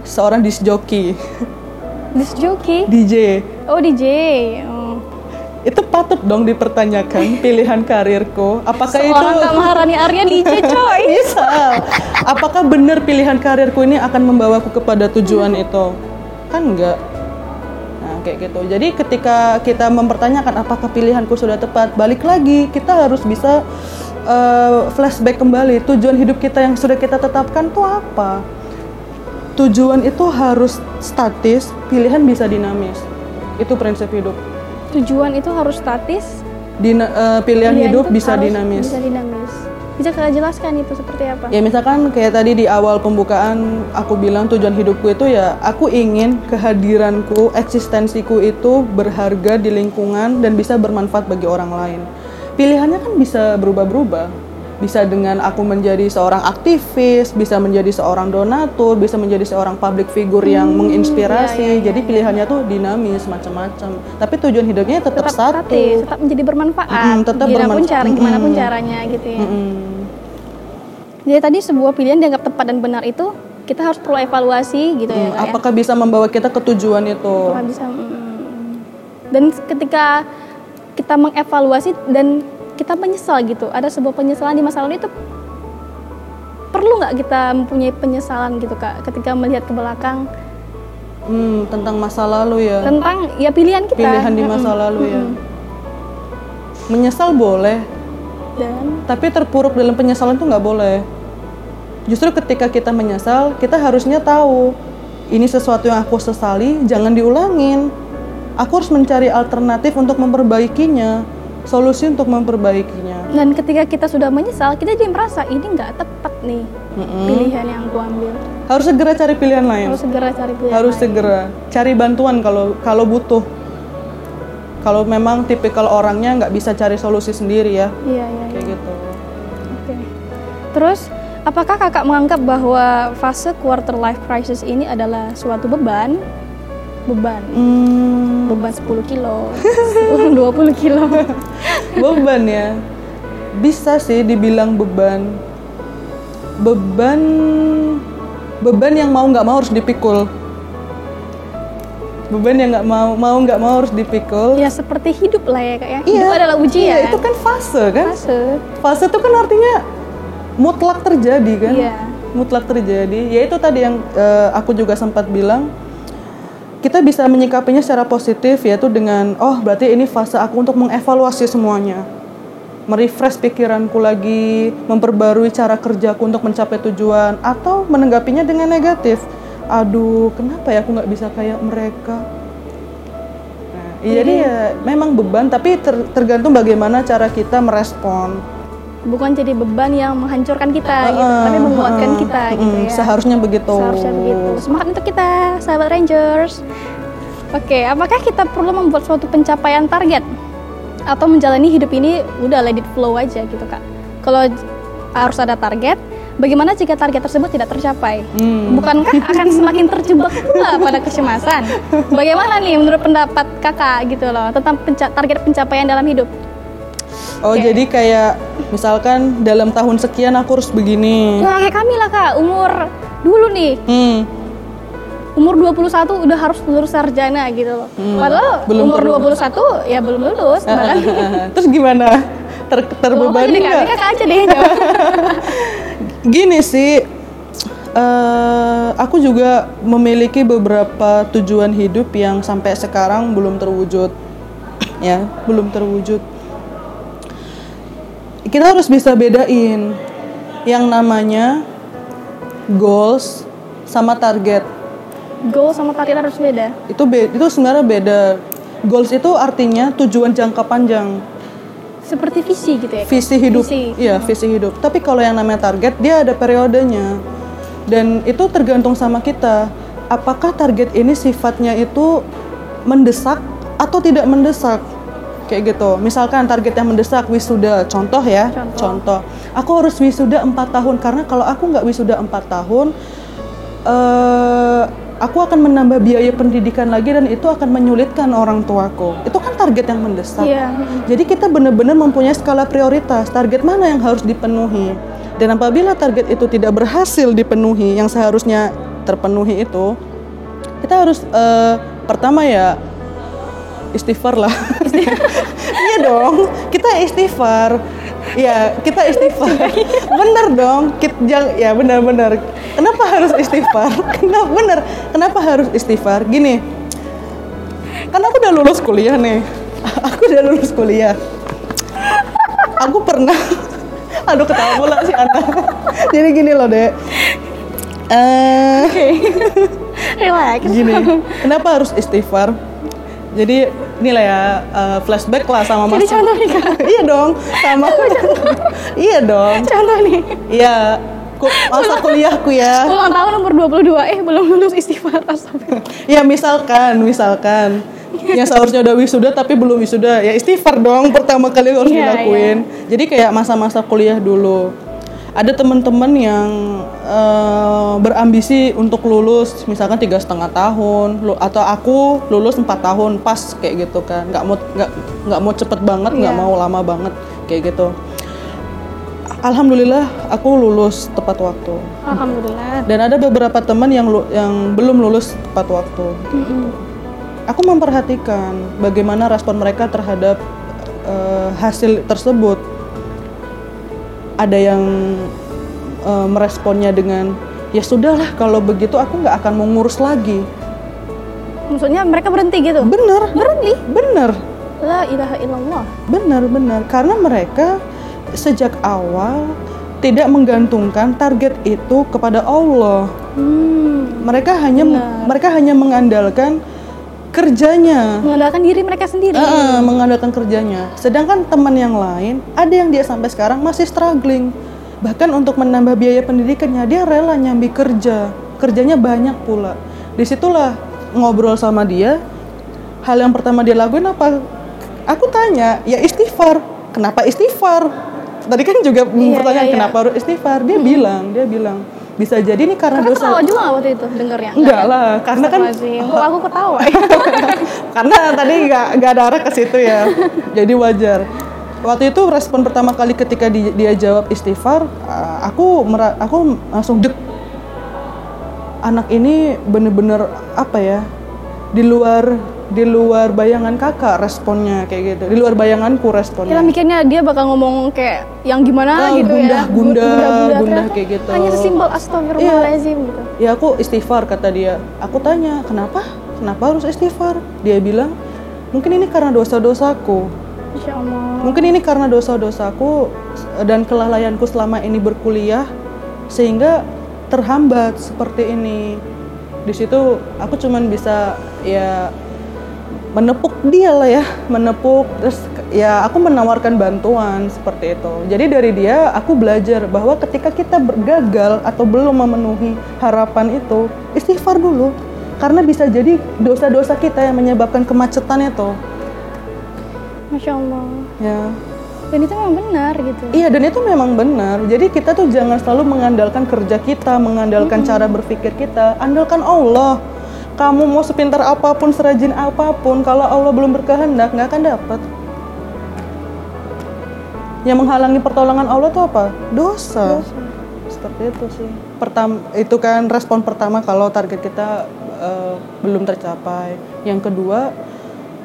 B: seorang disc jockey,
A: Disc jockey.
B: DJ.
A: Oh DJ. Oh.
B: Itu patut dong dipertanyakan pilihan karirku. Apakah
A: Seorang
B: itu
A: Maharani Arya DJ coy.
B: misal? Apakah benar pilihan karirku ini akan membawaku kepada tujuan itu? Kan enggak. Nah, kayak gitu. Jadi ketika kita mempertanyakan apakah pilihanku sudah tepat, balik lagi kita harus bisa uh, flashback kembali tujuan hidup kita yang sudah kita tetapkan tuh apa? Tujuan itu harus statis, pilihan bisa dinamis. Itu prinsip hidup.
A: Tujuan itu harus statis.
B: Dina- uh, pilihan,
A: pilihan
B: hidup bisa dinamis.
A: Bisa dinamis. Bisa kakak jelaskan itu seperti apa?
B: Ya misalkan kayak tadi di awal pembukaan aku bilang tujuan hidupku itu ya aku ingin kehadiranku, eksistensiku itu berharga di lingkungan dan bisa bermanfaat bagi orang lain. pilihannya kan bisa berubah-berubah. Bisa dengan aku menjadi seorang aktivis, bisa menjadi seorang donatur, bisa menjadi seorang public figure yang menginspirasi.
A: iya, iya,
B: Jadi pilihannya tuh dinamis macam-macam. Tapi tujuan hidupnya tetap,
A: tetap
B: satu.
A: statis, tetap menjadi bermanfaat.
B: Mm-mm, tetap
A: gimana pun
B: bermanfaat.
A: cara, gimana pun caranya gitu ya.
B: Mm-mm.
A: Jadi tadi sebuah pilihan dianggap tepat dan benar itu kita harus perlu evaluasi gitu ya.
B: Hmm,
A: ya.
B: apakah bisa membawa kita ke tujuan itu?
A: Apakah bisa mm, dan ketika kita mengevaluasi dan kita menyesal gitu ada sebuah penyesalan di masa lalu itu perlu nggak kita mempunyai penyesalan gitu kak ketika melihat ke belakang
B: Hmm, tentang masa lalu ya.
A: tentang ya pilihan kita
B: Pilihan di masa
A: Mm-mm,
B: lalu ya. Menyesal boleh,
A: dan
B: tapi terpuruk dalam penyesalan itu nggak boleh. Justru ketika kita menyesal, kita harusnya tahu ini sesuatu yang aku sesali, jangan diulangin. Aku harus mencari alternatif untuk memperbaikinya, solusi untuk memperbaikinya.
A: dan ketika kita sudah menyesal kita jadi merasa ini nggak tepat nih pilihan yang aku ambil
B: Harus segera cari pilihan lain.
A: harus segera cari pilihan
B: harus
A: lain.
B: segera cari bantuan kalau kalau butuh kalau memang tipikal orangnya nggak bisa cari solusi sendiri ya
A: iya iya iya.
B: kayak gitu
A: Oke. Terus, apakah kakak menganggap bahwa fase quarter life crisis ini adalah suatu beban? Beban.
B: hmm,
A: Beban 10 kilo, 20 kilo.
B: beban ya bisa sih dibilang beban beban beban yang mau nggak mau harus dipikul beban yang nggak mau mau nggak mau harus dipikul
A: ya seperti hidup lah ya kak ya. Hidup adalah ujian.
B: iya, itu kan fase kan
A: fase.
B: fase itu kan artinya mutlak terjadi kan
A: Iya.
B: mutlak terjadi ya itu tadi yang eh, aku juga sempat bilang kita bisa menyikapinya secara positif yaitu dengan oh berarti ini fase aku untuk mengevaluasi semuanya. Merefresh pikiranku lagi memperbarui cara kerjaku untuk mencapai tujuan atau menanggapinya dengan negatif. Aduh kenapa ya aku nggak bisa kayak mereka? Nah, jadi ya memang beban tapi ter- tergantung bagaimana cara kita merespon
A: Bukan jadi beban yang menghancurkan kita gitu,
B: Heeh,
A: tapi menguatkan
B: heeh,
A: kita gitu
B: mm,
A: ya.
B: Seharusnya begitu.
A: Seharusnya begitu. Semangat untuk kita, sahabat Rangers. Oke, apakah kita perlu membuat suatu pencapaian target atau menjalani hidup ini udah let it flow aja gitu kak? Kalau harus ada target, bagaimana jika target tersebut tidak tercapai?
B: Hmm.
A: Bukankah akan semakin terjebak pula pada kecemasan? Bagaimana nih menurut pendapat kakak gitu loh tentang penca- target pencapaian dalam hidup?
B: Oh
A: Oke.
B: jadi kayak misalkan dalam tahun sekian aku harus begini.
A: Ya kayak kami lah kak, umur dulu nih
B: Hmm.
A: umur 21 udah harus lulus sarjana gitu loh.
B: Hmm,
A: Padahal
B: belum
A: umur
B: perlu.
A: 21 ya belum lulus. Bahkan
B: Terus gimana? Ter terbebani nggak?
A: kakak aja deh jawab.
B: Gini sih, eh, aku juga memiliki beberapa tujuan hidup yang sampai sekarang belum terwujud, ya, belum terwujud. Kita harus bisa bedain yang namanya goals sama target.
A: Goal sama target harus beda.
B: Itu be- itu sebenarnya beda. Goals itu artinya tujuan jangka panjang,
A: Seperti visi gitu ya.
B: Visi hidup.
A: Visi.
B: Iya, visi hidup. Tapi kalau yang namanya target, dia ada periodenya. Dan itu tergantung sama kita. Apakah target ini sifatnya itu mendesak atau tidak mendesak? Kayak gitu. Misalkan target yang mendesak wisuda, contoh ya,
A: Contoh.
B: Aku harus wisuda 4 tahun karena kalau aku nggak wisuda 4 tahun, eh aku akan menambah biaya pendidikan lagi dan itu akan menyulitkan orang tuaku. Itu kan target yang mendesak.
A: Iya.
B: Jadi kita benar-benar mempunyai skala prioritas, target mana yang harus dipenuhi. Dan apabila target itu tidak berhasil dipenuhi, yang seharusnya terpenuhi itu, kita harus eh, pertama ya istighfar lah. iya dong, kita istighfar. Ya, kita istighfar. bener dong. Kita, ya benar-benar. Kenapa harus istighfar? Kenapa bener? Kenapa harus istighfar? Gini, kan aku udah lulus kuliah nih. Aku udah lulus kuliah. Aku pernah, aduh ketawa pula si Ana. Jadi gini loh dek. Eh,
A: Oke. Relax.
B: gini, kenapa harus istighfar? Jadi inilah ya eh, flashback lah sama
A: Jadi
B: masa.
A: contoh nih kak.
B: iya dong, sama. iya dong.
A: Contoh nih.
B: Iya, masa kuliahku ya.
A: Ulang tahun umur 22 eh belum lulus istighfar astagfirullah.
B: Ya misalkan, misalkan. yang seharusnya udah wisuda tapi belum wisuda ya istighfar dong pertama kali harus
A: Iya,
B: dilakuin jadi kayak masa-masa kuliah dulu ada teman-teman yang eh, berambisi untuk lulus misalkan tiga setengah tahun lu- atau aku lulus empat tahun pas kayak gitu kan nggak mau nggak nggak mau cepet banget nggak
A: Iya.
B: mau lama banget kayak gitu alhamdulillah aku lulus tepat waktu
A: Alhamdulillah.
B: dan ada beberapa teman yang lu- yang belum lulus tepat waktu
A: Mm-mm.
B: aku memperhatikan bagaimana respon mereka terhadap eh, hasil tersebut. Ada yang eh, meresponnya dengan ya sudahlah kalau begitu aku nggak akan mau ngurus lagi.
A: Maksudnya mereka berhenti gitu?
B: Bener,
A: Berhenti?
B: bener,
A: La ilaha illallah.
B: bener, bener. Karena mereka sejak awal tidak menggantungkan target itu kepada Allah.
A: Hmm.
B: Mereka hanya mereka hanya mengandalkan kerjanya.
A: Mengandalkan diri mereka sendiri.
B: Heeh, mengandalkan kerjanya. Sedangkan teman yang lain, ada yang dia sampai sekarang masih struggling. Bahkan untuk menambah biaya pendidikannya, dia rela nyambi kerja. Kerjanya banyak pula. Di situlah ngobrol sama dia. Hal yang pertama dia lakuin apa? Aku tanya, ya istighfar. Kenapa istighfar? Tadi kan juga pertanyaan
A: iya, iya.
B: kenapa harus istighfar? Dia bilang, dia bilang bisa jadi ini karena
A: Kakak
B: dosa.
A: ketawa juga nggak waktu itu dengernya?
B: Enggak lah, karena kan.
A: Kok aku ketawa
B: karena tadi nggak nggak ada arah ke situ ya jadi wajar waktu itu respon pertama kali ketika di- dia jawab istighfar uh, aku aku langsung dek anak ini bener-bener apa ya di luar di luar bayangan kakak responnya kayak gitu. Di luar bayanganku responnya.
A: Mikirnya dia bakal ngomong kayak yang gimana
B: Ah,
A: gitu
B: gundah,
A: ya
B: gundah, gundah
A: Ternyata
B: kayak gitu.
A: Hanya sesimpel astagfirullahaladzim gitu.
B: Ya aku istighfar kata dia. Aku tanya kenapa? Kenapa harus istighfar? Dia bilang mungkin ini karena dosa-dosaku.
A: Insya Allah.
B: Mungkin ini karena dosa-dosaku dan kelalaianku selama ini berkuliah sehingga terhambat seperti ini. Di situ aku cuman bisa ya menepuk dia lah ya, menepuk terus ya aku menawarkan bantuan seperti itu. Jadi dari dia aku belajar bahwa ketika kita bergagal atau belum memenuhi harapan itu, istighfar dulu. Karena bisa jadi dosa-dosa kita yang menyebabkan kemacetan itu.
A: Masya Allah
B: Ya.
A: Dan itu memang benar gitu
B: Iya dan itu memang benar. Jadi kita tuh jangan selalu mengandalkan kerja kita, mengandalkan cara berpikir kita. Andalkan Allah. Kamu mau sepintar apa pun, serajin apa pun, kalau Allah belum berkehendak nggak akan dapat. Yang menghalangi pertolongan Allah tuh apa? Dosa. Seperti itu sih. Pertama itu kan respon pertama kalau target kita eh, belum tercapai. Yang kedua,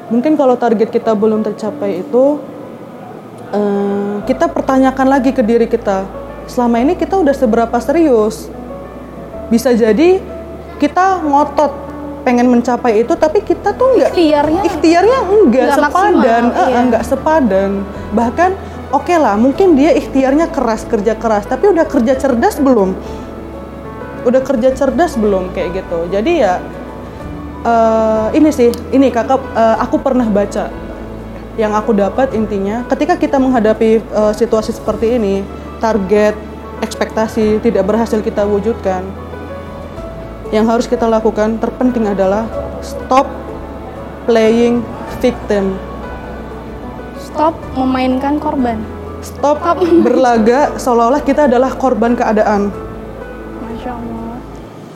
B: mungkin kalau target kita belum tercapai itu eh, kita pertanyakan lagi ke diri kita selama ini kita udah seberapa serius bisa jadi kita ngotot pengen mencapai itu tapi kita tuh nggak
A: Ikhtiarnya
B: ikhtiarnya enggak
A: Nggak
B: sepadan
A: maksimal,
B: eh,
A: iya.
B: enggak sepadan. Bahkan oke lah mungkin dia ikhtiarnya keras kerja keras tapi udah kerja cerdas belum? Udah kerja cerdas belum kayak gitu. Jadi ya eh, ini sih ini kakak eh, aku pernah baca yang aku dapat intinya ketika kita menghadapi eh, situasi seperti ini target ekspektasi tidak berhasil kita wujudkan yang harus kita lakukan terpenting adalah stop playing victim.
A: Stop memainkan korban.
B: Stop berlaga seolah-olah kita adalah korban keadaan.
A: Masya Allah.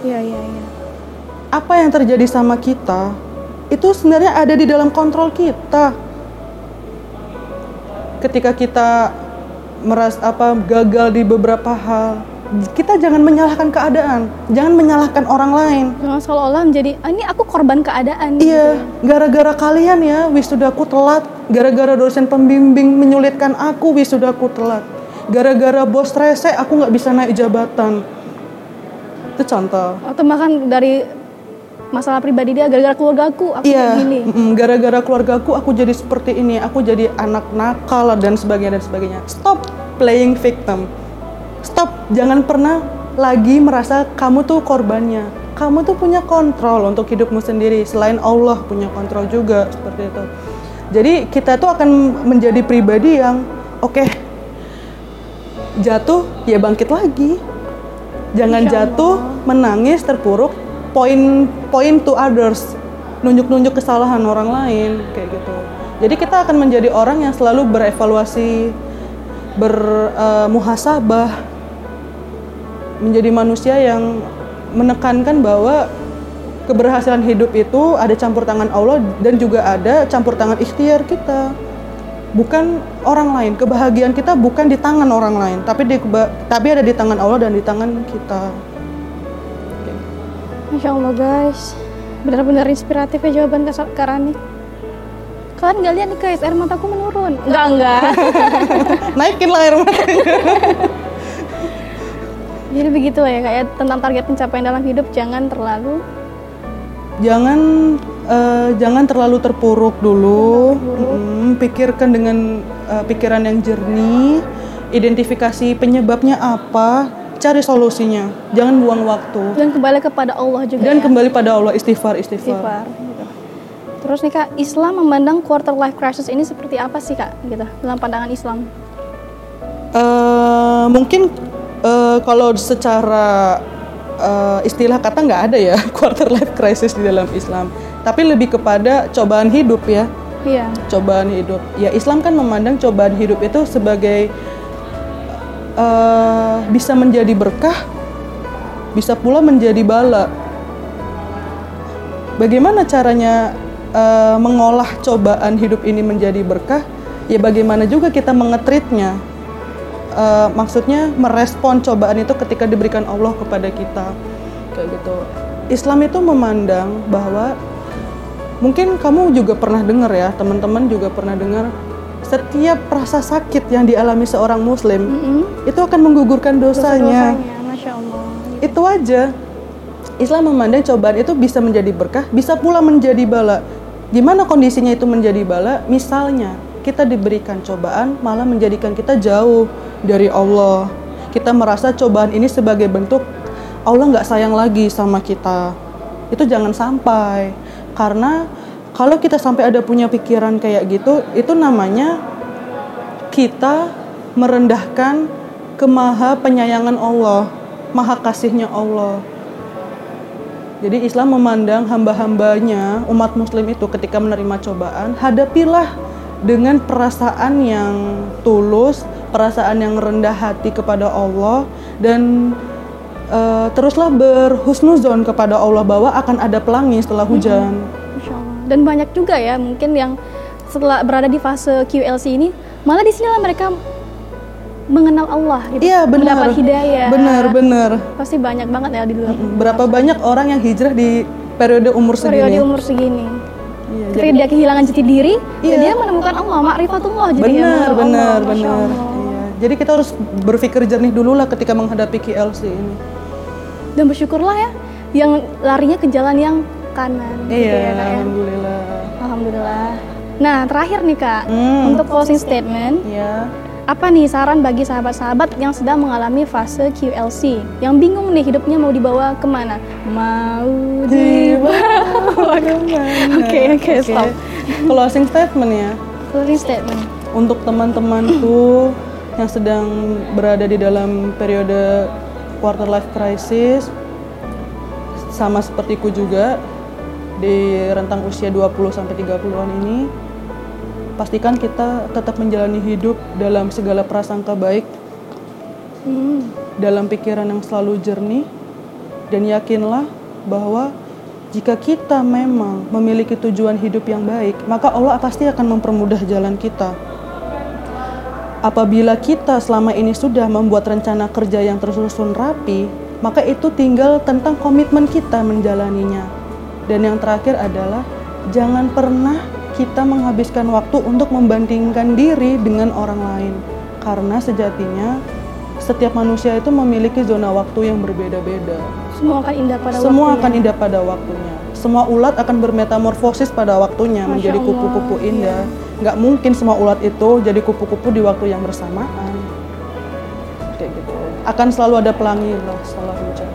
A: Iya iya iya.
B: Apa yang terjadi sama kita itu sebenarnya ada di dalam kontrol kita. Ketika kita meras apa gagal di beberapa hal, kita jangan menyalahkan keadaan, jangan menyalahkan orang lain.
A: Jangan seolah-olah menjadi ah, ini aku korban keadaan
B: Iya, gara-gara kalian ya wisudaku telat, gara-gara dosen pembimbing menyulitkan aku wisudaku telat, gara-gara bos rese aku nggak bisa naik jabatan. Itu contoh.
A: Atau bahkan dari masalah pribadi dia gara-gara keluarga aku aku
B: Iya,
A: gini
B: gara-gara keluargaku aku jadi seperti ini, aku jadi anak nakal dan sebagainya dan sebagainya. Stop playing victim. Stop, jangan pernah lagi merasa kamu tuh korbannya. Kamu tuh punya kontrol untuk hidupmu sendiri. Selain Allah punya kontrol juga seperti itu. Jadi kita tuh akan menjadi pribadi yang oke jatuh ya bangkit lagi. Jangan
A: Insya
B: jatuh menangis terpuruk point point to others nunjuk-nunjuk kesalahan orang lain kayak gitu. Jadi kita akan menjadi orang yang selalu berevaluasi, bermuhasabah, menjadi manusia yang menekankan bahwa keberhasilan hidup itu ada campur tangan Allah dan juga ada campur tangan ikhtiar kita. Bukan orang lain. Kebahagiaan kita bukan di tangan orang lain, tapi di tapi ada di tangan Allah dan di tangan kita.
A: Masya Allah guys, benar-benar inspiratif ya jawaban Kak Rani. Kalian nggak lihat nih guys, air mataku menurun. Enggak, enggak.
B: Naikin lah air matanya.
A: Jadi begitu ya kayak tentang target pencapaian dalam hidup jangan terlalu
B: jangan uh, jangan terlalu terpuruk dulu. Hmm, pikirkan dengan uh, pikiran yang jernih, identifikasi penyebabnya apa, cari solusinya. Jangan buang waktu.
A: Dan kembali kepada Allah juga.
B: Dan
A: ya?
B: kembali pada Allah istighfar istighfar.
A: istighfar gitu. Terus nih kak, Islam memandang quarter life crisis ini seperti apa sih kak, gitu dalam pandangan Islam?
B: Uh, mungkin uh, kalau secara uh, istilah kata nggak ada ya quarter life crisis di dalam Islam, tapi lebih kepada cobaan hidup ya.
A: Iya.
B: Cobaan hidup. Ya Islam kan memandang cobaan hidup itu sebagai uh, bisa menjadi berkah, bisa pula menjadi bala. Bagaimana caranya uh, mengolah cobaan hidup ini menjadi berkah? Ya bagaimana juga kita mengetritnya uh, maksudnya merespon cobaan itu ketika diberikan Allah kepada kita. Kayak gitu. Islam itu memandang bahwa mungkin kamu juga pernah dengar ya teman-teman juga pernah dengar setiap rasa sakit yang dialami seorang muslim mm -hmm. itu akan menggugurkan dosanya,
A: dosanya Masya Allah.
B: itu aja. Islam memandang cobaan itu bisa menjadi berkah bisa pula menjadi bala. Gimana kondisinya itu menjadi bala? Misalnya kita diberikan cobaan malah menjadikan kita jauh dari Allah. Kita merasa cobaan ini sebagai bentuk Allah nggak sayang lagi sama kita. Itu jangan sampai. Karena kalau kita sampai ada punya pikiran kayak gitu, itu namanya kita merendahkan kemaha penyayangan Allah, maha kasihnya Allah. Jadi Islam memandang hamba-hambanya, umat muslim itu ketika menerima cobaan, hadapilah dengan perasaan yang tulus, perasaan yang rendah hati kepada Allah dan uh, teruslah berhusnuzon kepada Allah bahwa akan ada pelangi setelah hujan.
A: Dan banyak juga ya mungkin yang setelah berada di fase QLC ini malah di sinilah mereka mengenal Allah gitu.
B: Iya, benar.
A: Mendapat hidayah.
B: Benar, benar.
A: Pasti banyak banget ya di luar.
B: Berapa banyak orang yang hijrah di periode umur segini?
A: Periode umur segini Iya, Ketika dia kehilangan jati diri, ya iya. dia menemukan Allah, makrifatullah jadi
B: benar, benar, benar. Iya. Jadi kita harus berpikir jernih dulu lah ketika menghadapi KLC ini.
A: Dan bersyukurlah ya, yang larinya ke jalan yang kanan.
B: Gitu iya, gitu ya, kak, ya. alhamdulillah.
A: Alhamdulillah. Nah, terakhir nih kak, hmm. untuk closing statement.
B: Iya
A: apa nih saran bagi sahabat-sahabat yang sedang mengalami fase QLC? Yang bingung nih hidupnya mau dibawa ke mana? Mau dibawa ke mana? Oke, oke, stop.
B: Closing statement ya?
A: Closing statement.
B: Untuk teman-temanku yang sedang berada di dalam periode quarter life crisis, sama sepertiku juga, di rentang usia 20 sampai 30-an ini, pastikan kita tetap menjalani hidup dalam segala prasangka baik, hmm. dalam pikiran yang selalu jernih, dan yakinlah bahwa jika kita memang memiliki tujuan hidup yang baik, maka Allah pasti akan mempermudah jalan kita. Apabila kita selama ini sudah membuat rencana kerja yang tersusun rapi, maka itu tinggal tentang komitmen kita menjalaninya. Dan yang terakhir adalah jangan pernah kita menghabiskan waktu untuk membandingkan diri dengan orang lain karena sejatinya setiap manusia itu memiliki zona waktu yang berbeda-beda.
A: Semua akan indah pada
B: Semua
A: waktunya.
B: akan indah pada waktunya. Semua ulat akan bermetamorfosis pada waktunya Masya menjadi kupu-kupu indah. Iya. Nggak mungkin semua ulat itu jadi kupu-kupu di waktu yang bersamaan. Kayak gitu. Akan selalu ada pelangi loh setelah hujan.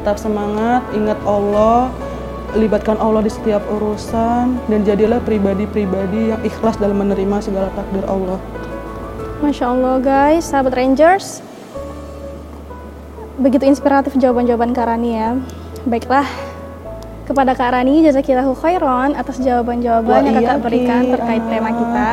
B: Tetap semangat, ingat Allah, libatkan Allah di setiap urusan dan jadilah pribadi-pribadi yang ikhlas dalam menerima segala takdir Allah.
A: Masya Allah guys, sahabat Rangers, begitu inspiratif jawaban-jawaban Karani ya. Baiklah, kepada Kak Rani jazakillahu khairan atas jawaban-jawaban yang Kakak berikan terkait tema kita.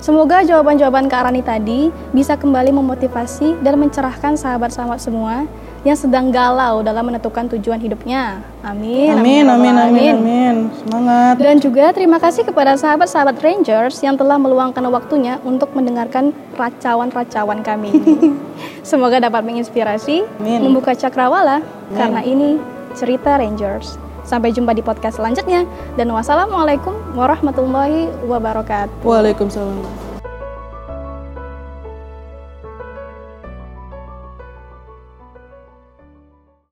A: Semoga jawaban-jawaban Kak Rani tadi bisa kembali memotivasi dan mencerahkan sahabat-sahabat semua yang sedang galau dalam menentukan tujuan hidupnya. Amin.
B: Amin, amin, amin, amin. Semangat.
A: Dan juga terima kasih kepada sahabat-sahabat Rangers yang telah meluangkan waktunya untuk mendengarkan racauan-racauan kami. Semoga dapat menginspirasi, amin. membuka cakrawala amin. karena ini cerita Rangers. Sampai jumpa di podcast selanjutnya dan wassalamualaikum warahmatullahi wabarakatuh.
B: Waalaikumsalam.